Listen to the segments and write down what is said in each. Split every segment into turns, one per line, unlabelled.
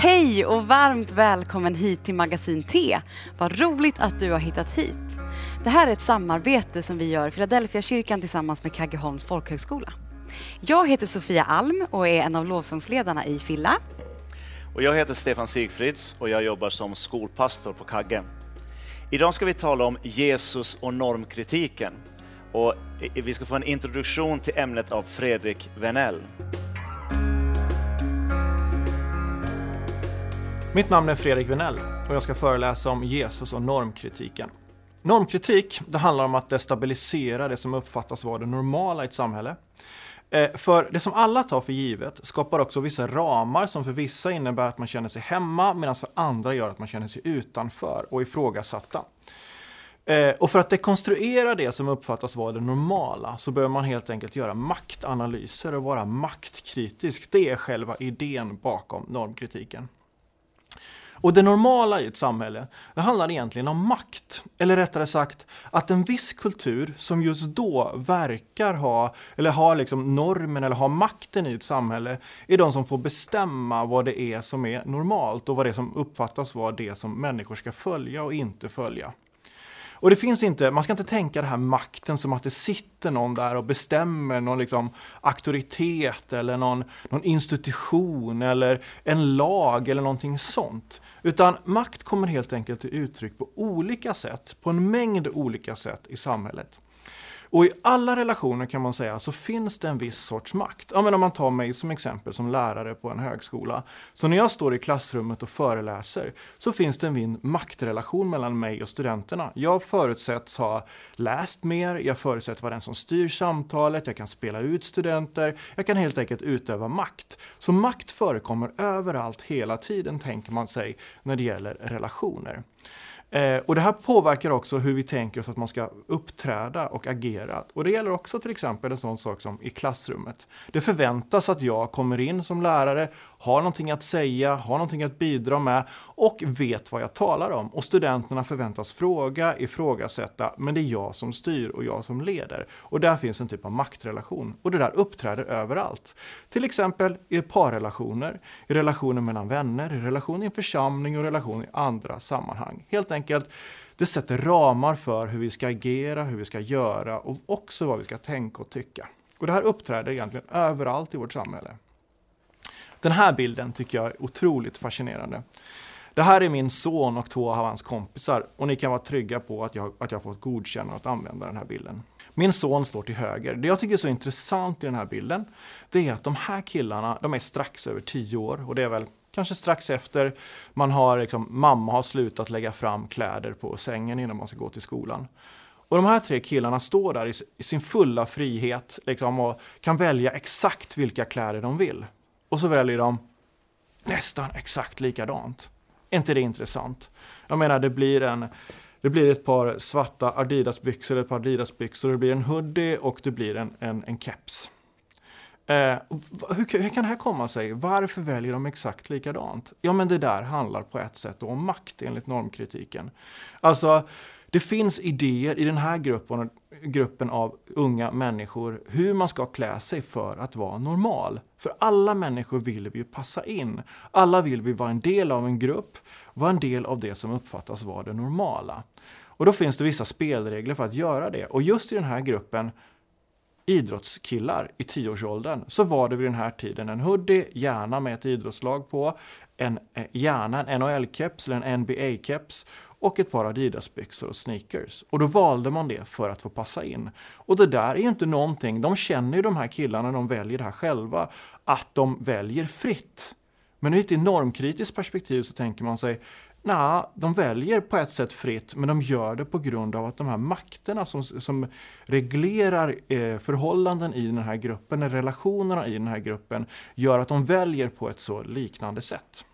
Hej och varmt välkommen hit till Magasin T. Vad roligt att du har hittat hit. Det här är ett samarbete som vi gör i Philadelphia kyrkan tillsammans med Kaggeholms folkhögskola. Jag heter Sofia Alm och är en av lovsångsledarna i Filla.
Och jag heter Stefan Sigfrids och jag jobbar som skolpastor på Kagge. Idag ska vi tala om Jesus och normkritiken. Och vi ska få en introduktion till ämnet av Fredrik Venell.
Mitt namn är Fredrik Vinell och jag ska föreläsa om Jesus och normkritiken. Normkritik, det handlar om att destabilisera det som uppfattas vara det normala i ett samhälle. Eh, för det som alla tar för givet skapar också vissa ramar som för vissa innebär att man känner sig hemma medan för andra gör att man känner sig utanför och ifrågasatta. Eh, och för att dekonstruera det som uppfattas vara det normala så behöver man helt enkelt göra maktanalyser och vara maktkritisk. Det är själva idén bakom normkritiken. Och det normala i ett samhälle, det handlar egentligen om makt. Eller rättare sagt, att en viss kultur som just då verkar ha, eller har liksom normen eller har makten i ett samhälle, är de som får bestämma vad det är som är normalt och vad det är som uppfattas vara det som människor ska följa och inte följa. Och det finns inte, man ska inte tänka den här makten som att det sitter någon där och bestämmer någon liksom auktoritet eller någon, någon institution eller en lag eller någonting sånt. Utan makt kommer helt enkelt till uttryck på olika sätt, på en mängd olika sätt i samhället. Och i alla relationer kan man säga så finns det en viss sorts makt. Ja, men om man tar mig som exempel som lärare på en högskola. Så när jag står i klassrummet och föreläser så finns det en maktrelation mellan mig och studenterna. Jag förutsätts ha läst mer, jag förutsätts vara den som styr samtalet, jag kan spela ut studenter, jag kan helt enkelt utöva makt. Så makt förekommer överallt hela tiden tänker man sig när det gäller relationer. Eh, och det här påverkar också hur vi tänker oss att man ska uppträda och agera. Och det gäller också till exempel en sån sak som i klassrummet. Det förväntas att jag kommer in som lärare, har någonting att säga, har någonting att bidra med och vet vad jag talar om. Och studenterna förväntas fråga, ifrågasätta, men det är jag som styr och jag som leder. Och där finns en typ av maktrelation. Och det där uppträder överallt. Till exempel i parrelationer, i relationer mellan vänner, i relationer i en församling och relationer i andra sammanhang. Helt enkelt, det sätter ramar för hur vi ska agera, hur vi ska göra och också vad vi ska tänka och tycka. Och det här uppträder egentligen överallt i vårt samhälle. Den här bilden tycker jag är otroligt fascinerande. Det här är min son och två av hans kompisar och ni kan vara trygga på att jag, att jag fått godkänna att använda den här bilden. Min son står till höger. Det jag tycker är så intressant i den här bilden, det är att de här killarna, de är strax över tio år och det är väl kanske strax efter man har, liksom, mamma har slutat lägga fram kläder på sängen innan man ska gå till skolan. Och de här tre killarna står där i, i sin fulla frihet liksom, och kan välja exakt vilka kläder de vill. Och så väljer de nästan exakt likadant. Är inte det intressant? Jag menar, det blir en det blir ett par svarta Adidas-byxor, ett par Adidas-byxor, det blir en hoodie och det blir en, en, en keps. Eh, hur, hur, kan det här komma sig? Varför väljer de exakt likadant? Ja, men det där handlar på ett sätt om makt enligt normkritiken. Alltså, det finns idéer i den här gruppen, gruppen av unga människor hur man ska klä sig för att vara normal. För alla människor vill vi ju passa in. Alla vill vi vara en del av en grupp, vara en del av det som uppfattas vara det normala. Och då finns det vissa spelregler för att göra det. Och just i den här gruppen idrottskillar i tioårsåldern så var det vid den här tiden en hoodie, gärna med ett idrottslag på, en, eh, gärna en NHL-keps eller en NBA-keps och ett par Adidas-byxor och sneakers. Och då valde man det för att få passa in. Och det där är ju inte någonting, de känner ju de här killarna, de väljer det här själva, att de väljer fritt. Men ur ett normkritiskt perspektiv så tänker man sig, Nej, de väljer på ett sätt fritt, men de gör det på grund av att de här makterna som, som reglerar eh, förhållanden i den här gruppen, relationerna i den här gruppen, gör att de väljer på ett så liknande sätt.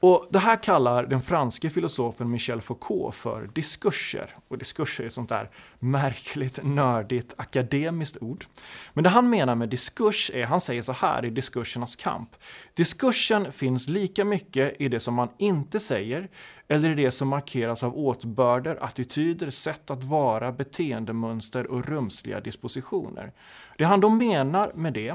Och det här kallar den franske filosofen Michel Foucault för diskurser. Och diskurser är ett sånt där märkligt, nördigt, akademiskt ord. Men det han menar med diskurs är, han säger så här i diskursernas kamp. Diskursen finns lika mycket i det som man inte säger eller i det som markeras av åtbörder, attityder, sätt att vara, beteendemönster och rumsliga dispositioner. Det han då menar med det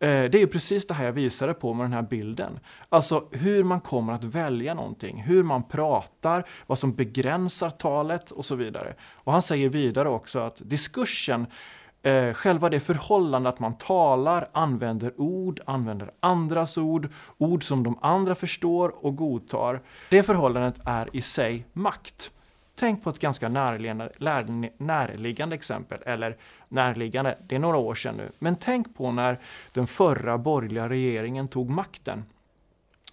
Eh, det är precis det här jag visade på med den här bilden. Alltså hur man kommer att välja någonting, hur man pratar, vad som begränsar talet och så vidare. Och han säger vidare också att diskursen Eh, själva det förhållande att man talar, använder ord, använder andras ord, ord som de andra förstår och godtar. Det förhållandet är i sig makt. Tänk på ett ganska närliggande, närliggande exempel, eller närliggande, det är några år sedan nu, men tänk på när den förra borgerliga regeringen tog makten.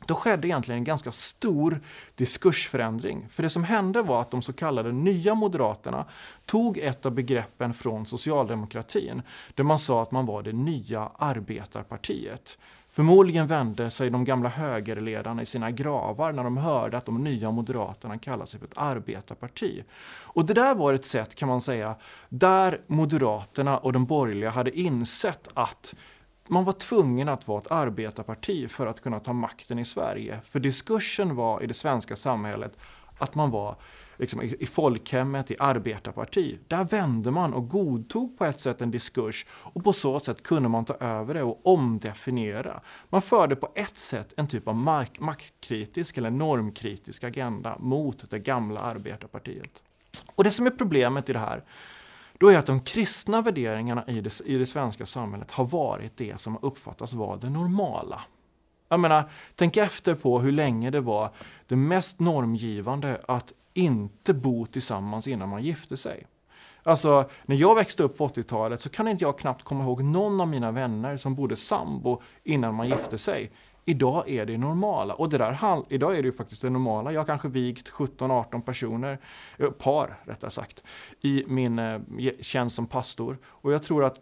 Då skedde egentligen en ganska stor diskursförändring. För det som hände var att de så kallade nya moderaterna tog ett av begreppen från socialdemokratin, där man sa att man var det nya arbetarpartiet. Förmodligen vände sig de gamla högerledarna i sina gravar när de hörde att de nya moderaterna kallade sig för ett arbetarparti. Och det där var ett sätt, kan man säga, där moderaterna och de borgerliga hade insett att man var tvungen att vara ett arbetarparti för att kunna ta makten i Sverige. För diskursen var i det svenska samhället att man var liksom, i, folkhemmet, i arbetarparti. Där vände man och godtog på ett sätt en diskurs och på så sätt kunde man ta över det och omdefiniera. Man förde på ett sätt en typ av mark, maktkritisk eller normkritisk agenda mot det gamla arbetarpartiet. Och det som är problemet i det här då är att de kristna värderingarna i det, i det svenska samhället har varit det som uppfattas vara det normala. Jag menar, tänk efter på hur länge det var det mest normgivande att inte bo tillsammans innan man gifte sig. Alltså, när jag växte upp på 80-talet så kan inte jag knappt komma ihåg någon av mina vänner som bodde sambo innan man gifte sig. Idag är det normala. Och det där, idag är det ju faktiskt det normala. Jag har kanske vigt 17-18 personer, eh, par rättare sagt, i min eh, tjänst som pastor. Och jag tror att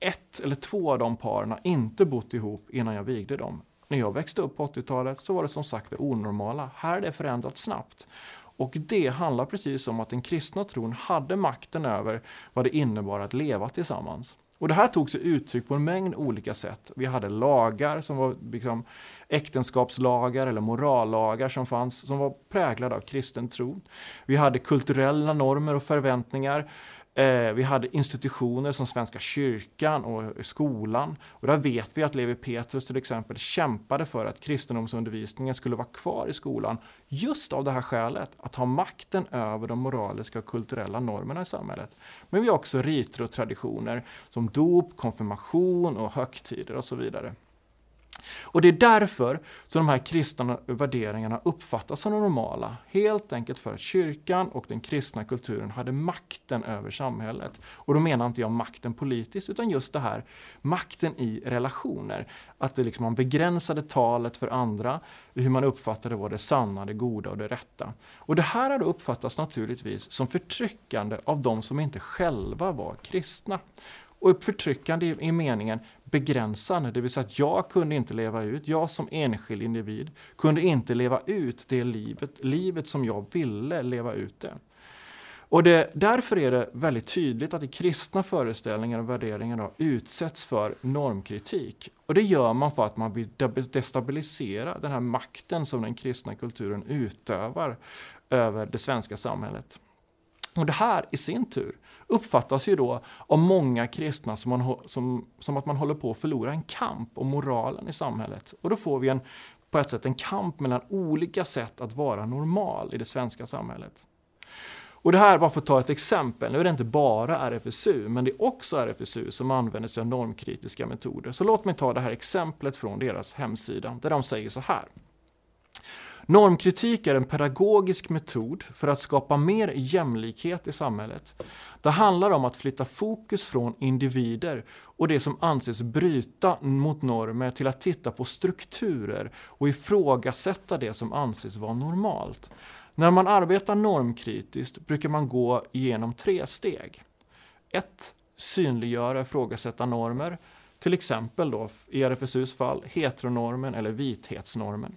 ett eller två av de paren inte bott ihop innan jag vigde dem. När jag växte upp på 80-talet så var det som sagt det onormala. Här är det förändrat snabbt. Och det handlar precis om att den kristna tron hade makten över vad det innebar att leva tillsammans. Och det här tog sig uttryck på en mängd olika sätt. Vi hade lagar som var liksom äktenskapslagar eller morallagar som fanns som var präglade av kristen tro. Vi hade kulturella normer och förväntningar Eh, vi hade institutioner som Svenska kyrkan och skolan. Och där vet vi att Levi Petrus till exempel kämpade för att kristendomsundervisningen skulle vara kvar i skolan. Just av det här skälet, att ha makten över de moraliska och kulturella normerna i samhället. Men vi har också riter och traditioner som dop, konfirmation och högtider och så vidare. Och det är därför som de här kristna värderingarna uppfattas som normala. Helt enkelt för att kyrkan och den kristna kulturen hade makten över samhället. Och då menar inte jag makten politiskt utan just det här makten i relationer. Att det liksom man begränsade talet för andra, hur man uppfattade vad det sanna, det goda och det rätta. Och det här har då uppfattats naturligtvis som förtryckande av de som inte själva var kristna. Och förtryckande i meningen begränsande, det vill säga att jag kunde inte leva ut, jag som enskild individ kunde inte leva ut det livet, livet som jag ville leva ut det. Och det, därför är det väldigt tydligt att i kristna föreställningar och värderingar då utsätts för normkritik. Och det gör man för att man vill destabilisera den här makten som den kristna kulturen utövar över det svenska samhället. Och det här i sin tur uppfattas ju då av många kristna som, man, som, som att man håller på att förlora en kamp om moralen i samhället. Och då får vi en, på ett sätt en kamp mellan olika sätt att vara normal i det svenska samhället. Och det här, bara för att ta ett exempel, nu är det inte bara RFSU, men det är också RFSU som använder sig av normkritiska metoder. Så låt mig ta det här exemplet från deras hemsida, där de säger så här. Normkritik är en pedagogisk metod för att skapa mer jämlikhet i samhället. Det handlar om att flytta fokus från individer och det som anses bryta mot normer till att titta på strukturer och ifrågasätta det som anses vara normalt. När man arbetar normkritiskt brukar man gå igenom tre steg. 1. Synliggöra och ifrågasätta normer. Till exempel då, i RFSUs fall heteronormen eller vithetsnormen.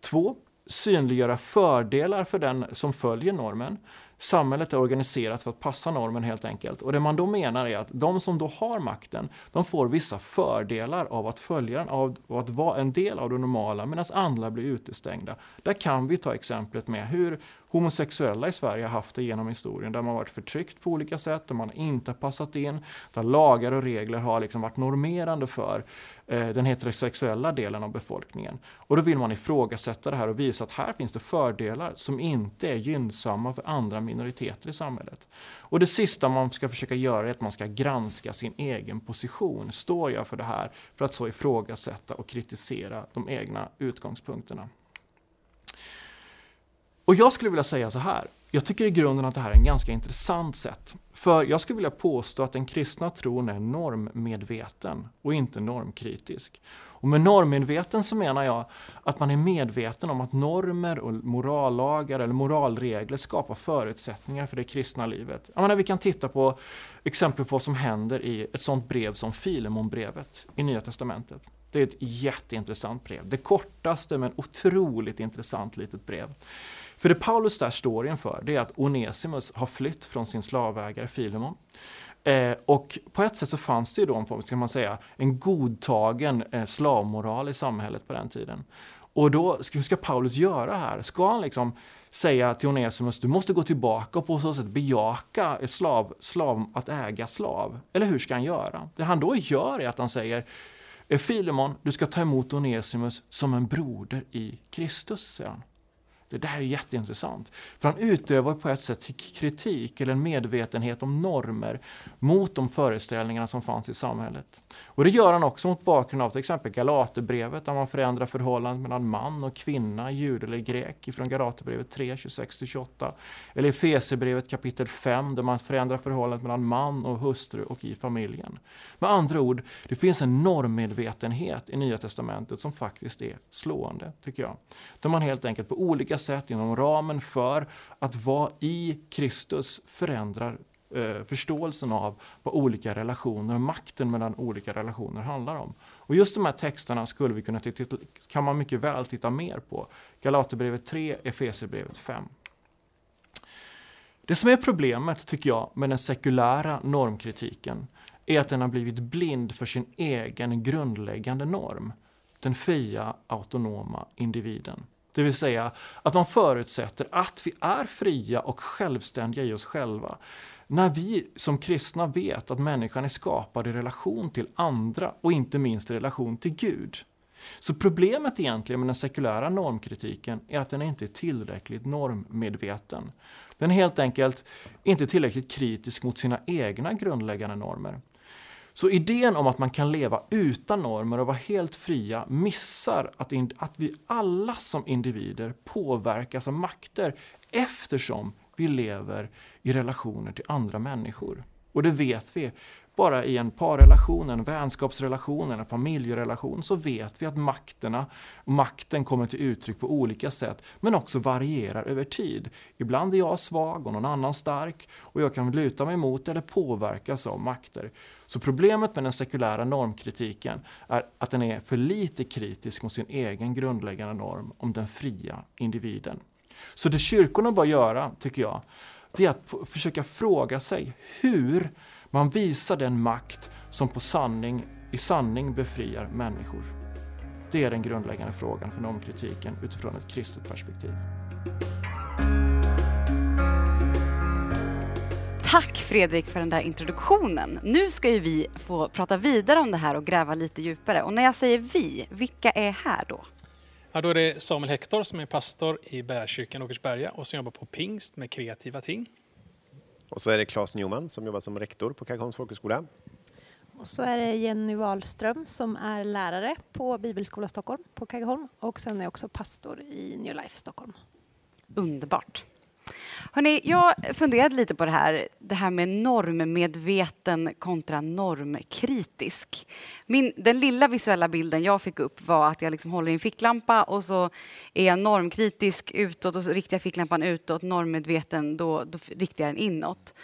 2 synliggöra fördelar för den som följer normen. Samhället är organiserat för att passa normen helt enkelt. Och det man då menar är att de som då har makten, de får vissa fördelar av att följa den, av att vara en del av det normala, medan andra blir utestängda. Där kan vi ta exemplet med hur homosexuella i Sverige har haft det genom historien, där man varit förtryckt på olika sätt, där man inte har passat in, där lagar och regler har liksom varit normerande för eh, den heterosexuella delen av befolkningen. Och då vill man ifrågasätta det här och visa att här finns det fördelar som inte är gynnsamma för andra minoriteter i samhället. Och det sista man ska försöka göra är att man ska granska sin egen position. Står jag för det här? För att så ifrågasätta och kritisera de egna utgångspunkterna. Och jag skulle vilja säga så här. Jag tycker i grunden att det här är en ganska intressant sätt. För jag skulle vilja påstå att den kristna tron är normmedveten och inte normkritisk. Och med normmedveten så menar jag att man är medveten om att normer och morallagar eller moralregler skapar förutsättningar för det kristna livet. Jag menar, vi kan titta på exempel på vad som händer i ett sånt brev som Filemonbrevet i Nya Testamentet. Det är ett jätteintressant brev. Det kortaste men otroligt intressant litet brev. För det Paulus där står inför det är att Onesimus har flytt från sin slavägare Filemon. Eh, och på ett sätt så fanns det ju då en ska man säga, en godtagen eh, slavmoral i samhället på den tiden. Och då, hur ska Paulus göra här? Ska han liksom säga till Onesimus, du måste gå tillbaka och på så sätt bejaka slav, slav, att äga slav? Eller hur ska han göra? Det han då gör är att han säger, eh, Filemon, du ska ta emot Onesimus som en broder i Kristus, säger han. Det där är jätteintressant. För han utövar på ett sätt kritik eller en medvetenhet om normer mot de föreställningarna som fanns i samhället. Och det gör han också mot bakgrund av till exempel Galaterbrevet där man förändrar förhållandet mellan man och kvinna, jude eller grek från Galaterbrevet 3, 26-28. Eller Efesierbrevet kapitel 5 där man förändrar förhållandet mellan man och hustru och i familjen. Med andra ord, det finns en normmedvetenhet i Nya Testamentet som faktiskt är slående, tycker jag. Där man helt enkelt på olika sätt inom ramen för att vara i Kristus förändrar eh, förståelsen av vad olika relationer och makten mellan olika relationer handlar om. Och just de här texterna skulle vi kunna titta, kan man mycket väl titta mer på. Galaterbrevet 3, Efesierbrevet 5. Det som är problemet, tycker jag, med den sekulära normkritiken är att den har blivit blind för sin egen grundläggande norm, den fria autonoma individen. Det vill säga att man förutsätter att vi är fria och självständiga i oss själva. När vi som kristna vet att människan är skapad i relation till andra och inte minst i relation till Gud. Så problemet egentligen med den sekulära normkritiken är att den inte är tillräckligt normmedveten. Den är helt enkelt inte tillräckligt kritisk mot sina egna grundläggande normer. Så idén om att man kan leva utan normer och vara helt fria missar att, att vi alla som individer påverkas av makter eftersom vi lever i relationer till andra människor. Och det vet vi bara i en parrelation, en vänskapsrelation, en familjerelation så vet vi att makterna, makten kommer till uttryck på olika sätt men också varierar över tid. Ibland är jag svag och någon annan stark och jag kan luta mig mot eller påverkas av makter. Så problemet med den sekulära normkritiken är att den är för lite kritisk mot sin egen grundläggande norm om den fria individen. Så det kyrkorna bör göra, tycker jag, det är att försöka fråga sig hur man visar den makt som på sanning, i sanning befriar människor. Det är den grundläggande frågan för normkritiken utifrån ett kristet perspektiv.
Tack Fredrik för den där introduktionen. Nu ska ju vi få prata vidare om det här och gräva lite djupare. Och när jag säger vi, vilka är här då?
Ja, då är det Samuel Hector som är pastor i Bärkyrkan Åkersberga och som jobbar på Pingst med kreativa ting.
Och så är det Claes Newman som jobbar som rektor på Kaggeholms folkhögskola.
Och så är det Jenny Wahlström som är lärare på Bibelskola Stockholm på Kaggeholm och sen är jag också pastor i New Life Stockholm.
Underbart. Hörrni, jag funderade lite på det här, det här med normmedveten kontra normkritisk. Min, den lilla visuella bilden jag fick upp var att jag liksom håller i en ficklampa och så är jag normkritisk utåt och så riktar jag ficklampan utåt, normmedveten, då, då riktar jag den inåt.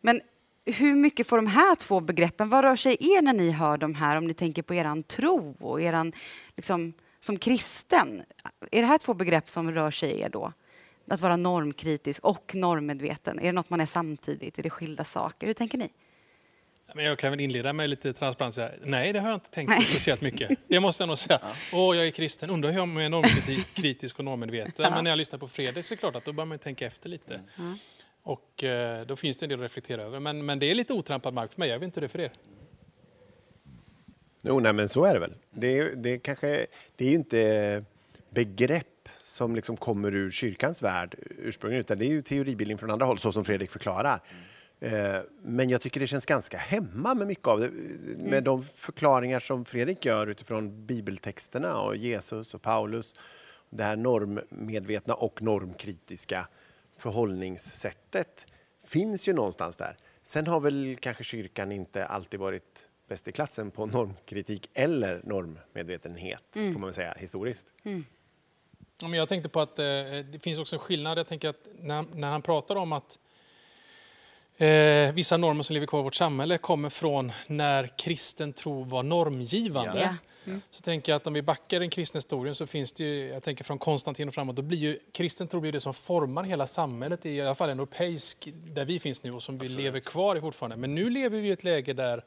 Men hur mycket får de här två begreppen, vad rör sig er när ni hör de här, om ni tänker på er tro och eran, liksom, som kristen? Är det här två begrepp som rör sig er då? Att vara normkritisk och normmedveten? Är det något man är samtidigt? Är det skilda saker? Hur tänker ni?
Men jag kan väl inleda med lite transparens. Nej, det har jag inte tänkt på speciellt mycket. Det måste jag nog säga. Åh, jag är kristen, undrar hur jag är normkritisk och normmedveten. Men när jag lyssnar på Fredrik så är det klart att då börjar man tänka efter lite. Och eh, då finns det en del att reflektera över. Men, men det är lite otrampad mark för mig. Jag vet inte hur det är för er.
Jo, nej, men så är det väl. Det är, det är, kanske, det är ju inte begrepp som liksom kommer ur kyrkans värld ursprungligen, utan det är ju teoribildning från andra håll, så som Fredrik förklarar. Eh, Men jag tycker det känns ganska hemma med mycket av det, med de förklaringar som Fredrik gör utifrån bibeltexterna och Jesus och Paulus. Det här normmedvetna och normkritiska förhållningssättet finns ju någonstans där. Sen har väl kanske kyrkan inte alltid varit bäst i klassen på normkritik eller normmedvetenhet, får man väl säga, historiskt.
Ja, men jag tänkte på att eh, det finns också en skillnad. Jag tänker att när, när han pratar om att eh, vissa normer som lever kvar i vårt samhälle kommer från när kristen tro var normgivande.
Ja.
Så tänker jag att om vi backar den kristna historien så finns det ju, jag tänker från Konstantin och framåt, då blir ju kristen tro blir det som formar hela samhället, i alla fall en europeisk, där vi finns nu och som vi lever kvar i fortfarande. Men nu lever vi i ett läge där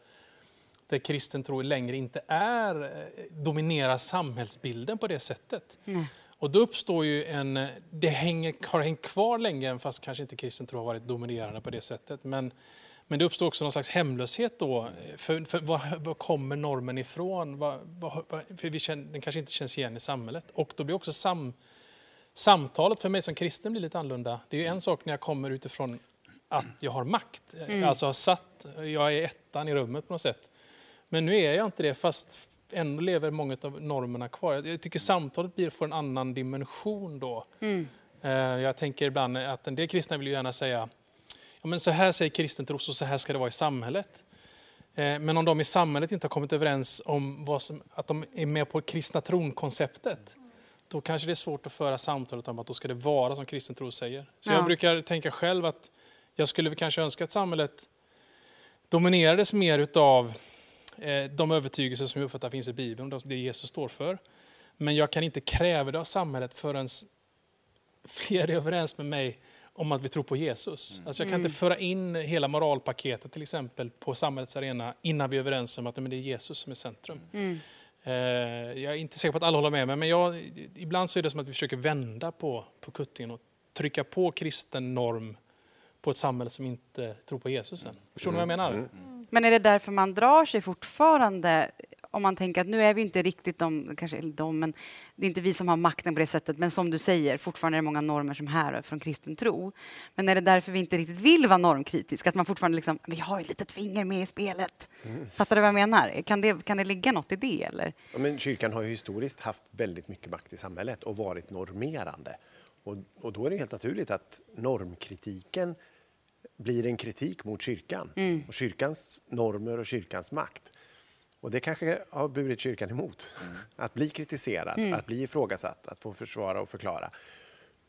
där kristen tro längre inte är, eh, dominerar samhällsbilden på det sättet. Och då uppstår ju en, det hänger, har hängt kvar länge, fast kanske inte kristen tro har varit dominerande på det sättet. Men, men det uppstår också någon slags hemlöshet då. För, för var, var kommer normen ifrån? Var, var, för vi känner, den kanske inte känns igen i samhället. Och då blir också sam, samtalet för mig som kristen blir lite annorlunda. Det är ju en sak när jag kommer utifrån att jag har makt, eh, alltså har satt, jag är ettan i rummet på något sätt. Men nu är jag inte det, fast ändå lever många av normerna kvar. Jag- tycker samtalet blir får en annan dimension då. Eh, Jag tänker ibland att en del kristna vill ju gärna säga, ja, men så här säger kristen tro, så här ska det vara i samhället. Eh, Men om de i samhället inte har kommit överens om vad som, att de är med på kristna tron-konceptet, då kanske det är svårt att föra samtalet om att då ska det vara som kristen tro säger. Så
Ja.
jag brukar tänka själv att jag skulle kanske önska att samhället dominerades mer utav de övertygelser som jag uppfattar finns i Bibeln, det Jesus står för. Men jag kan inte kräva det av samhället förrän fler är överens med mig om att vi tror på Jesus. Alltså jag kan inte föra in hela moralpaketet till exempel på samhällets arena innan vi är överens om att men det är Jesus som är centrum. Eh, Jag är inte säker på att alla håller med mig, men jag, ibland så är det som att vi försöker vända på, på kuttingen och trycka på kristen norm på ett samhälle som inte tror på Jesus än. Förstår ni vad jag menar?
Men är det därför man drar sig fortfarande om man tänker att nu är vi inte riktigt de, kanske de, men det är inte vi som har makten på det sättet, men som du säger, fortfarande är det många normer som härrör från kristen tro. Men är det därför vi inte riktigt vill vara normkritiska, att man fortfarande liksom, vi har ju ett litet finger med i spelet. Fattar du vad jag menar? Kan det, kan det ligga något i det eller?
Ja, men kyrkan har ju historiskt haft väldigt mycket makt i samhället och varit normerande. Och, och då är det helt naturligt att normkritiken blir en kritik mot kyrkan och kyrkans normer och kyrkans makt. Och det kanske har burit kyrkan emot. Att bli kritiserad, att bli ifrågasatt, att få försvara och förklara.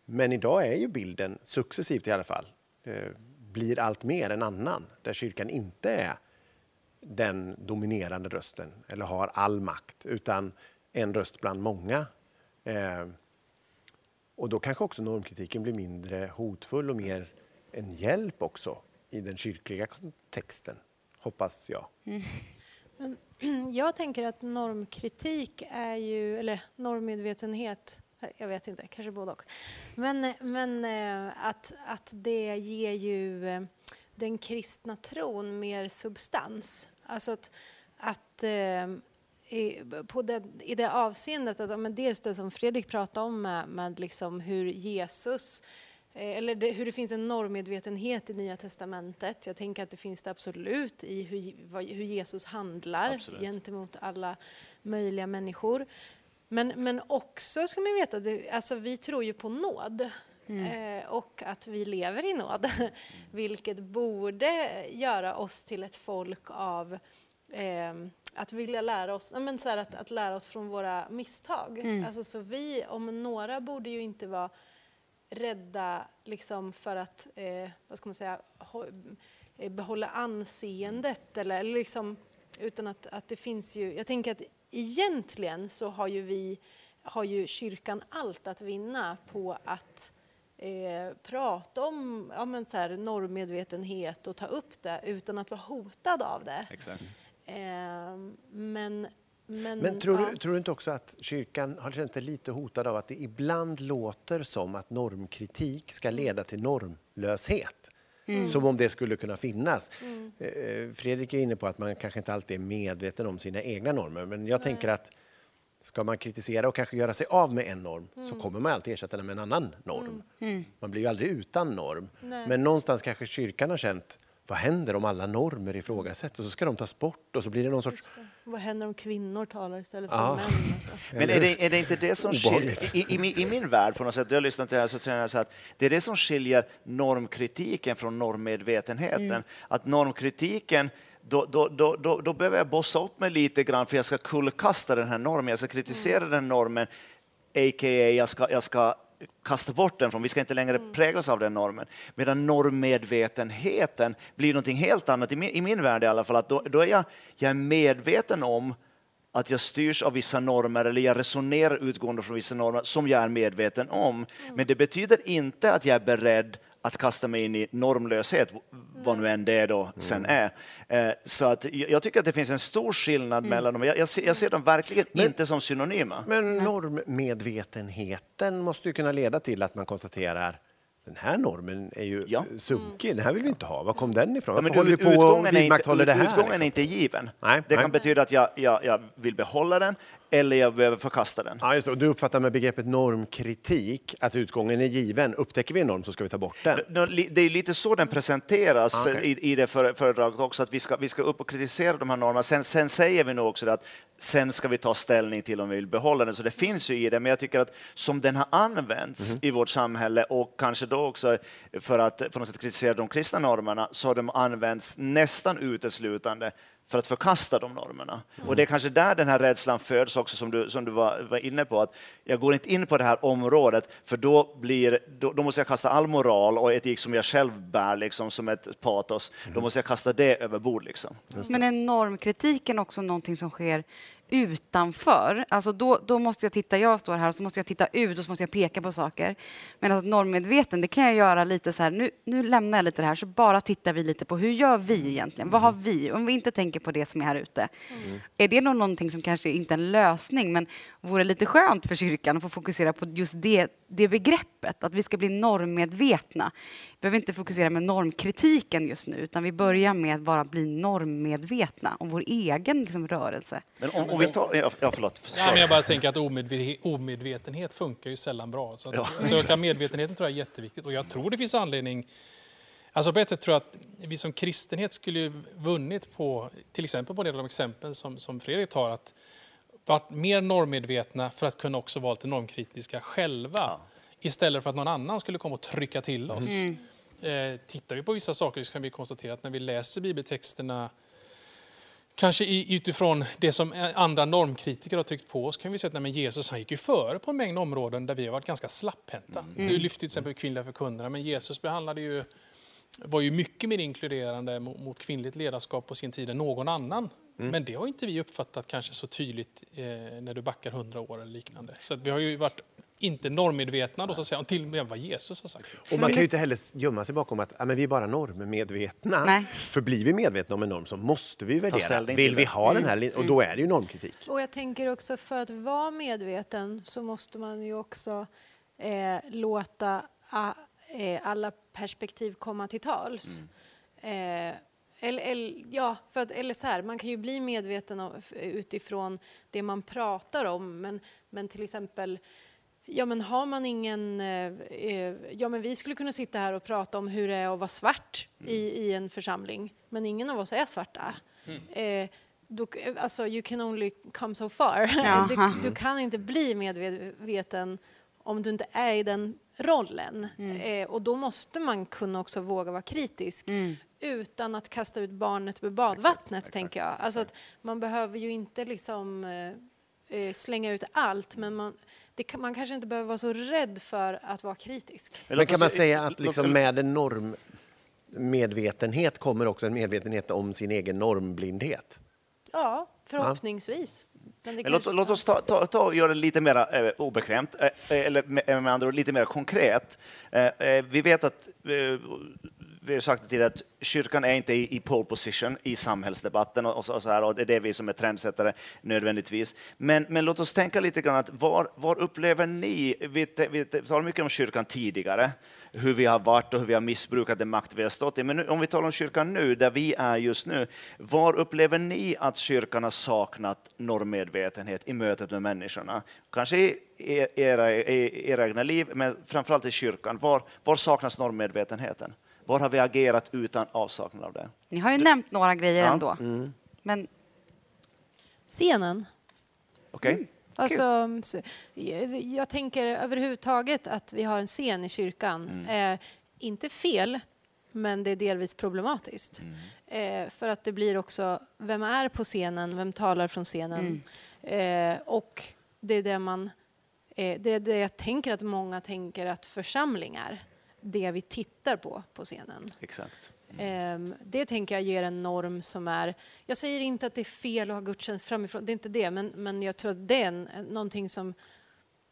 Men idag är ju bilden, successivt i alla fall, eh, blir allt mer en annan. Där kyrkan inte är den dominerande rösten eller har all makt, utan en röst bland många. Eh, och då kanske också normkritiken blir mindre hotfull och mer en hjälp också i den kyrkliga kontexten, hoppas jag. Mm.
Jag tänker att normkritik är ju, eller normmedvetenhet, jag vet inte, kanske både och. Men, men eh, att, att det ger ju eh, den kristna tron mer substans. Alltså att, att eh, i, på det, i det avseendet, att, men dels det som Fredrik pratade om med, med liksom hur Jesus Eh, eller det, hur det finns en normmedvetenhet i Nya Testamentet. Jag tänker att det finns det absolut i hur, vad, hur Jesus handlar
Absolut.
gentemot alla möjliga människor. Men, men också ska man veta, det, alltså vi tror ju på nåd. Eh, och att vi lever i nåd. Vilket borde göra oss till ett folk av eh, att vilja lära oss, men så här, att, att lära oss från våra misstag. Alltså, så vi, om några, borde ju inte vara rädda liksom för att eh, vad ska man säga, eh, behålla anseendet. Eller, eller liksom, utan att, att det finns ju, jag tänker att egentligen så har ju vi, har ju kyrkan allt att vinna på att eh, prata om ja, men så här, normmedvetenhet och ta upp det utan att vara hotad av det.
Exakt.
Eh, men, men,
Men tror,
ja.
du, tror du inte också att kyrkan har känt sig lite hotad av att det ibland låter som att normkritik ska leda till normlöshet? Som om det skulle kunna finnas. Eh, Fredrik är inne på att man kanske inte alltid är medveten om sina egna normer, men jag tänker att ska man kritisera och kanske göra sig av med en norm så kommer man alltid ersätta den med en annan norm. Man blir ju aldrig utan norm.
Nej.
Men någonstans kanske kyrkan har känt vad händer om alla normer ifrågasätts och så ska de tas bort och så blir det någon sorts.
Vad händer om kvinnor talar istället för
Ja.
män?
Men är det, är det inte det som skiljer, i, i, min- i min värld på något sätt, jag har lyssnat till det här så känner jag så att det är det som skiljer normkritiken från normmedvetenheten. Att normkritiken då, då, då, då, då behöver jag bossa upp mig lite grann för jag ska kullkasta den här normen, jag ska kritisera den normen, a.k.a. jag ska, jag ska kasta bort den från, vi ska inte längre präglas av den normen. Medan normmedvetenheten blir någonting helt annat, i min, i min värld i alla fall, att då, då är jag, jag är medveten om att jag styrs av vissa normer eller jag resonerar utgående från vissa normer som jag är medveten om. Men det betyder inte att jag är beredd att kasta mig in i normlöshet, vad nu än det då sen är. Eh, Så att jag tycker att det finns en stor skillnad mellan dem. Jag, jag, ser, jag ser dem verkligen inte som synonyma.
Men normmedvetenheten måste ju kunna leda till att man konstaterar den här normen är ju
Ja.
sunkig, den här vill vi inte ha. Var kom den ifrån?
Ja, men
håller
du,
vi på och
utgången är inte,
vidmakthåller det här?
utgången är
liksom?
inte given.
Nej,
det
nej.
kan betyda att jag, jag, jag vill behålla den eller jag behöver förkasta den.
Ja, just det. Och du uppfattar med begreppet normkritik att utgången är given. Upptäcker vi en norm så ska vi ta bort den.
Det är lite så den presenteras
Ah, okej.
i, i det före- föredraget också, att vi ska, vi ska upp och kritisera de här normerna. Sen, sen säger vi nog också att sen ska vi ta ställning till om vi vill behålla den. Så det finns ju i det, men jag tycker att som den har använts
Mhm.
i vårt samhälle och kanske då också för att på något sätt kritisera de kristna normerna, så har de använts nästan uteslutande för att förkasta de normerna. Och det är kanske där den här rädslan föds också, som du, som du var, var inne på, att jag går inte in på det här området, för då, blir, då, då måste jag kasta all moral och etik som jag själv bär liksom, som ett patos, då måste jag kasta det över bord. Liksom.
Men är normkritiken också någonting som sker utanför? Alltså då, då måste jag titta, jag står här och så måste jag titta ut och så måste jag peka på saker. Men att normedveten, det kan jag göra lite så här, nu, nu lämnar jag lite det här så bara tittar vi lite på hur gör vi egentligen? Vad har vi? Om vi inte tänker på det som är här ute. Är det nog någonting som kanske inte är en lösning men vore lite skönt för kyrkan att få fokusera på just det, det begreppet, att vi ska bli normmedvetna. Vi behöver inte fokusera med normkritiken just nu utan vi börjar med att bara bli normmedvetna om vår egen liksom, rörelse.
Men om, om vi tar... Ja, ja, förlåt.
Ja, men jag bara tänker att omedve- omedvetenhet funkar ju sällan bra. Så att, att öka medvetenheten tror jag är jätteviktigt. Och jag tror det finns anledning... Alltså på ett sätt tror jag att vi som kristenhet skulle ju vunnit på, till exempel på en del av de exempel som, som Fredrik tar, att varit mer normmedvetna för att kunna också vara lite normkritiska själva. Istället för att någon annan skulle komma och trycka till oss. Eh, tittar vi på vissa saker så kan vi konstatera att när vi läser bibeltexterna Kanske utifrån det som andra normkritiker har tryckt på oss kan vi se att nej, Jesus han gick ju före på en mängd områden där vi har varit ganska slapphänta. Du lyfte till exempel kvinnliga förkunnare, men Jesus behandlade ju, var ju mycket mer inkluderande mot, mot kvinnligt ledarskap på sin tid än någon annan. Men det har inte vi uppfattat kanske så tydligt eh, när du backar hundra år eller liknande. Så att vi har ju varit inte normmedvetna då, så att säga, till och med vad Jesus har sagt.
Och man kan ju inte heller gömma sig bakom att ja, men vi är bara normmedvetna.
Nej.
För blir vi medvetna om en norm så måste vi värdera. Vill vi ha den här lin- Och då är det ju normkritik.
Och jag tänker också för att vara medveten så måste man ju också eh, låta a, eh, alla perspektiv komma till tals. Eh, eller, eller, ja, för att, eller så här, man kan ju bli medveten av, utifrån det man pratar om, men, men till exempel Ja, men har man ingen... Eh, eh, ja, men vi skulle kunna sitta här och prata om hur det är att vara svart i, i en församling, men ingen av oss är svarta. Eh, då, alltså, you can only come so far. Du, du kan inte bli medveten om du inte är i den rollen. Eh, och då måste man kunna också våga vara kritisk utan att kasta ut barnet med badvattnet, tänker jag. Alltså att man behöver ju inte liksom eh, slänga ut allt, men man, kan, man kanske inte behöver vara så rädd för att vara kritisk.
Men kan man säga att liksom med en normmedvetenhet kommer också en medvetenhet om sin egen normblindhet?
Ja, förhoppningsvis. Men det
Men låt, låt oss ta, ta, ta och göra det lite mer eh, obekvämt, eh, eller med, med andra ord lite mer konkret. Eh, eh, vi vet att, eh, vi har sagt det tidigare, att kyrkan är inte i, i pole position i samhällsdebatten och, så, och så här, och det är det vi som är trendsättare nödvändigtvis. Men, men låt oss tänka lite grann, att var, var upplever ni, vi, te- vi talar mycket om kyrkan tidigare, hur vi har varit och hur vi har missbrukat den makt vi har stått i. Men nu, om vi talar om kyrkan nu, där vi är just nu, var upplever ni att kyrkan har saknat normmedvetenhet i mötet med människorna? Kanske i era, i era egna liv, men framförallt i kyrkan. Var, var saknas normmedvetenheten? Var har vi agerat utan avsaknad av det?
Ni har ju nämnt några grejer
Ja.
ändå. Men
Scenen.
Okej?
Alltså, så- jag, jag tänker överhuvudtaget att vi har en scen i kyrkan. Eh, inte fel, men det är delvis problematiskt. Eh, för att det blir också, vem är på scenen? Vem talar från scenen? Eh, och det är det man, eh, det är det jag tänker att många tänker att församlingar, det vi tittar på på scenen.
Exakt.
Ehm, det tänker jag ger en norm som är... Jag säger inte att det är fel att ha gudstjänst framifrån, det är inte det, men, men jag tror att det är en, någonting som...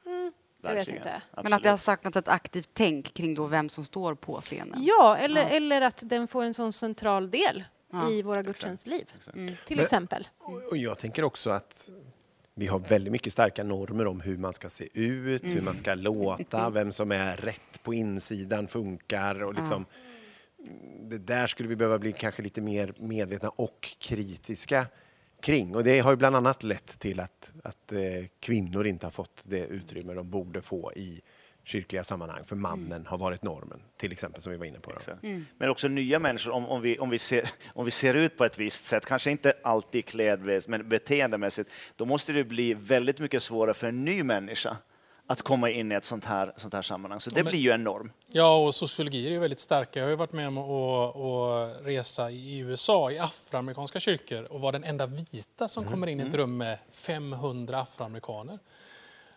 Mm, jag vet inte.
Men att det har
Absolut.
saknats ett aktivt tänk kring då vem som står på scenen.
Ja, eller,
Ja.
eller att den får en sån central del
Ja,
i våra gudstjänstliv,
Mm.
till
Men-
exempel.
Och jag tänker också att vi har väldigt mycket starka normer om hur man ska se ut, hur man ska låta, vem som är rätt på insidan funkar och liksom det där skulle vi behöva bli kanske lite mer medvetna och kritiska kring. Och det har ju bland annat lett till att, att eh, kvinnor inte har fått det utrymme de borde få i kyrkliga sammanhang, för mannen har varit normen, till exempel, som vi var inne på. Då.
Exakt. Men också nya människor, om, om, vi, om, vi ser, om vi ser ut på ett visst sätt, kanske inte alltid klädmässigt, men beteendemässigt, då måste det bli väldigt mycket svårare för en ny människa att komma in i ett sånt här, sånt här sammanhang. Så det
men-
blir ju en norm.
Ja, och sociologier är ju väldigt starka. Jag har ju varit med om att, att resa i USA, i afroamerikanska kyrkor och vara den enda vita som kommer in i ett rum med 500 afroamerikaner.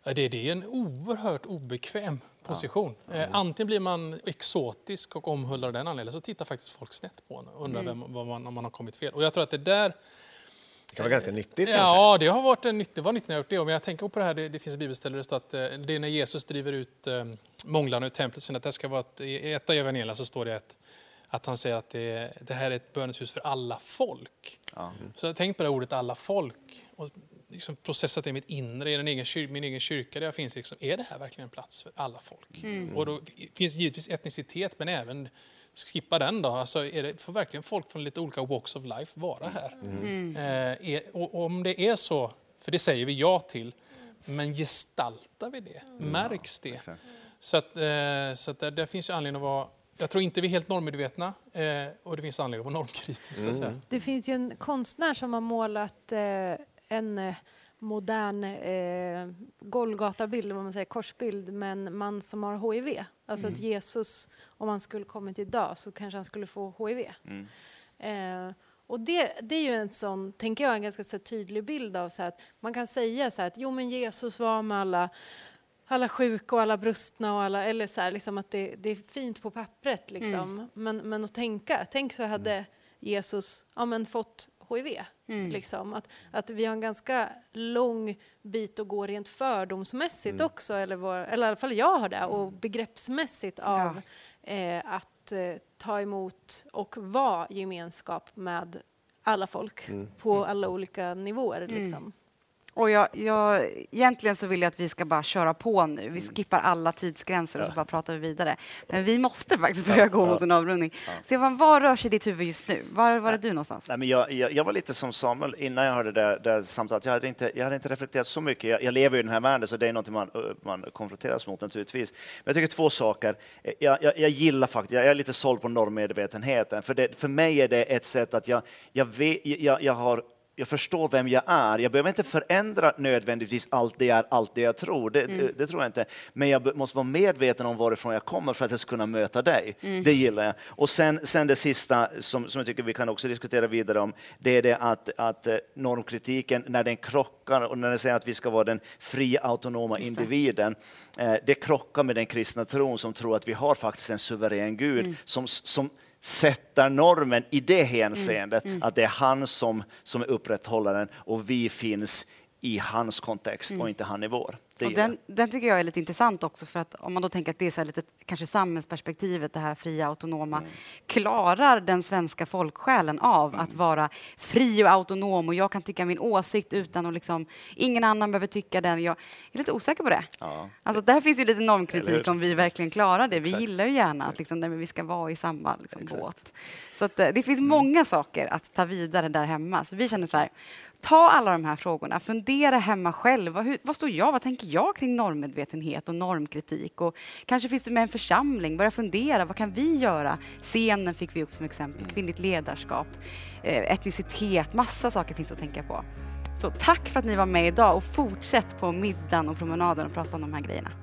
Ja, Det, det är en oerhört obekväm position. Eh, antingen blir man exotisk och omhuldar av den anledningen, så tittar faktiskt folk snett på en och undrar vem, vad man, om man har kommit fel. Och jag tror att det där
Det kan vara ganska nyttigt kanske.
Ja, det har varit en var nytt när jag gjort det. Men jag tänker på det här, det, det finns bibelställen där det står att eh, det är när Jesus driver ut eh, månglarna ur templet, sen att det ska vara ett, i ett av evangelierna så står det att, att han säger att det, det här är ett böneshus för alla folk.
Ja.
Så jag tänkt på det ordet alla folk och liksom processat det i mitt inre, i den egen kyr, min egen kyrka där jag finns. Liksom, är det här verkligen en plats för alla folk? Och då finns givetvis etnicitet, men även skippa den då. Alltså är det, får verkligen folk från lite olika walks of life vara här? Eh, är, och, och om det är så, för det säger vi ja till, men gestaltar vi det? Märks det?
Exakt.
Så, att, eh, så att där, där finns ju anledning att vara jag tror inte vi är helt normmedvetna eh, och det finns anledning att vara normkritisk. säga.
Det finns ju en konstnär som har målat eh, en eh, modern eh, Golgata-bild, vad man säger, korsbild med en man som har HIV. Alltså att Jesus, om han skulle kommit idag så kanske han skulle få HIV.
Mm.
Eh, och det, det är ju en sån, tänker jag, en ganska så tydlig bild av så att man kan säga så här att jo men Jesus var med alla alla sjuka och alla brustna och alla, eller så här, liksom att det, det är fint på pappret liksom. Men, men att tänka, tänk så hade Jesus ja, men fått HIV. Liksom. Att, att vi har en ganska lång bit att gå rent fördomsmässigt också, eller, vår, eller i alla fall jag har det, och begreppsmässigt av eh, att eh, ta emot och vara gemenskap med alla folk på alla olika nivåer. Liksom.
Och jag, jag, egentligen så vill jag att vi ska bara köra på nu. Vi skippar alla tidsgränser och så bara pratar vi vidare. Men vi måste faktiskt börja gå mot en avrundning. Stefan, var rör sig ditt huvud just nu? Var, var är du någonstans?
Nej, men jag, jag, jag var lite som Samuel innan jag hörde det där, samtalet. Jag hade, inte, jag hade inte reflekterat så mycket. Jag, jag lever i den här världen, så det är något man, man konfronteras mot naturligtvis. Men jag tycker två saker. Jag, gillar faktiskt, jag är lite såld på normmedvetenheten. För, det, för mig är det ett sätt att jag, jag, vet, jag, jag har jag förstår vem jag är. Jag behöver inte förändra nödvändigtvis allt det jag är, allt det jag tror. Det, det, det tror jag inte. Men jag måste vara medveten om varifrån jag kommer för att jag ska kunna möta dig. Det gillar jag. Och sen, sen det sista som, som jag tycker vi kan också diskutera vidare om, det är det att, att eh, normkritiken, när den krockar och när den säger att vi ska vara den fria, autonoma individen, eh, det krockar med den kristna tron som tror att vi har faktiskt en suverän Gud som, som sätter normen i det hänseendet, att det är han som, som är upprätthållaren och vi finns i hans kontext och inte han i vår.
Den, den tycker jag är lite intressant också för att om man då tänker att det är så lite kanske samhällsperspektivet, det här fria autonoma.
Mm.
Klarar den svenska folksjälen av att vara fri och autonom och jag kan tycka min åsikt utan att liksom, ingen annan behöver tycka den. Jag är lite osäker på det.
Ja.
Alltså där finns ju lite normkritik om vi verkligen klarar det. Vi
Exakt.
gillar ju gärna att liksom, nej, vi ska vara i samma liksom, båt. Så att, eh, det
Mm.
finns många saker att ta vidare där hemma. Så vi känner så här, ta alla de här frågorna, fundera hemma själv. Vad, hur, vad står jag, vad tänker jag kring normmedvetenhet och normkritik? Och kanske finns det med en församling, börja fundera, vad kan vi göra? Scenen fick vi upp som exempel, kvinnligt ledarskap, eh, etnicitet, massa saker finns att tänka på. Så tack för att ni var med idag och fortsätt på middagen och promenaden och prata om de här grejerna.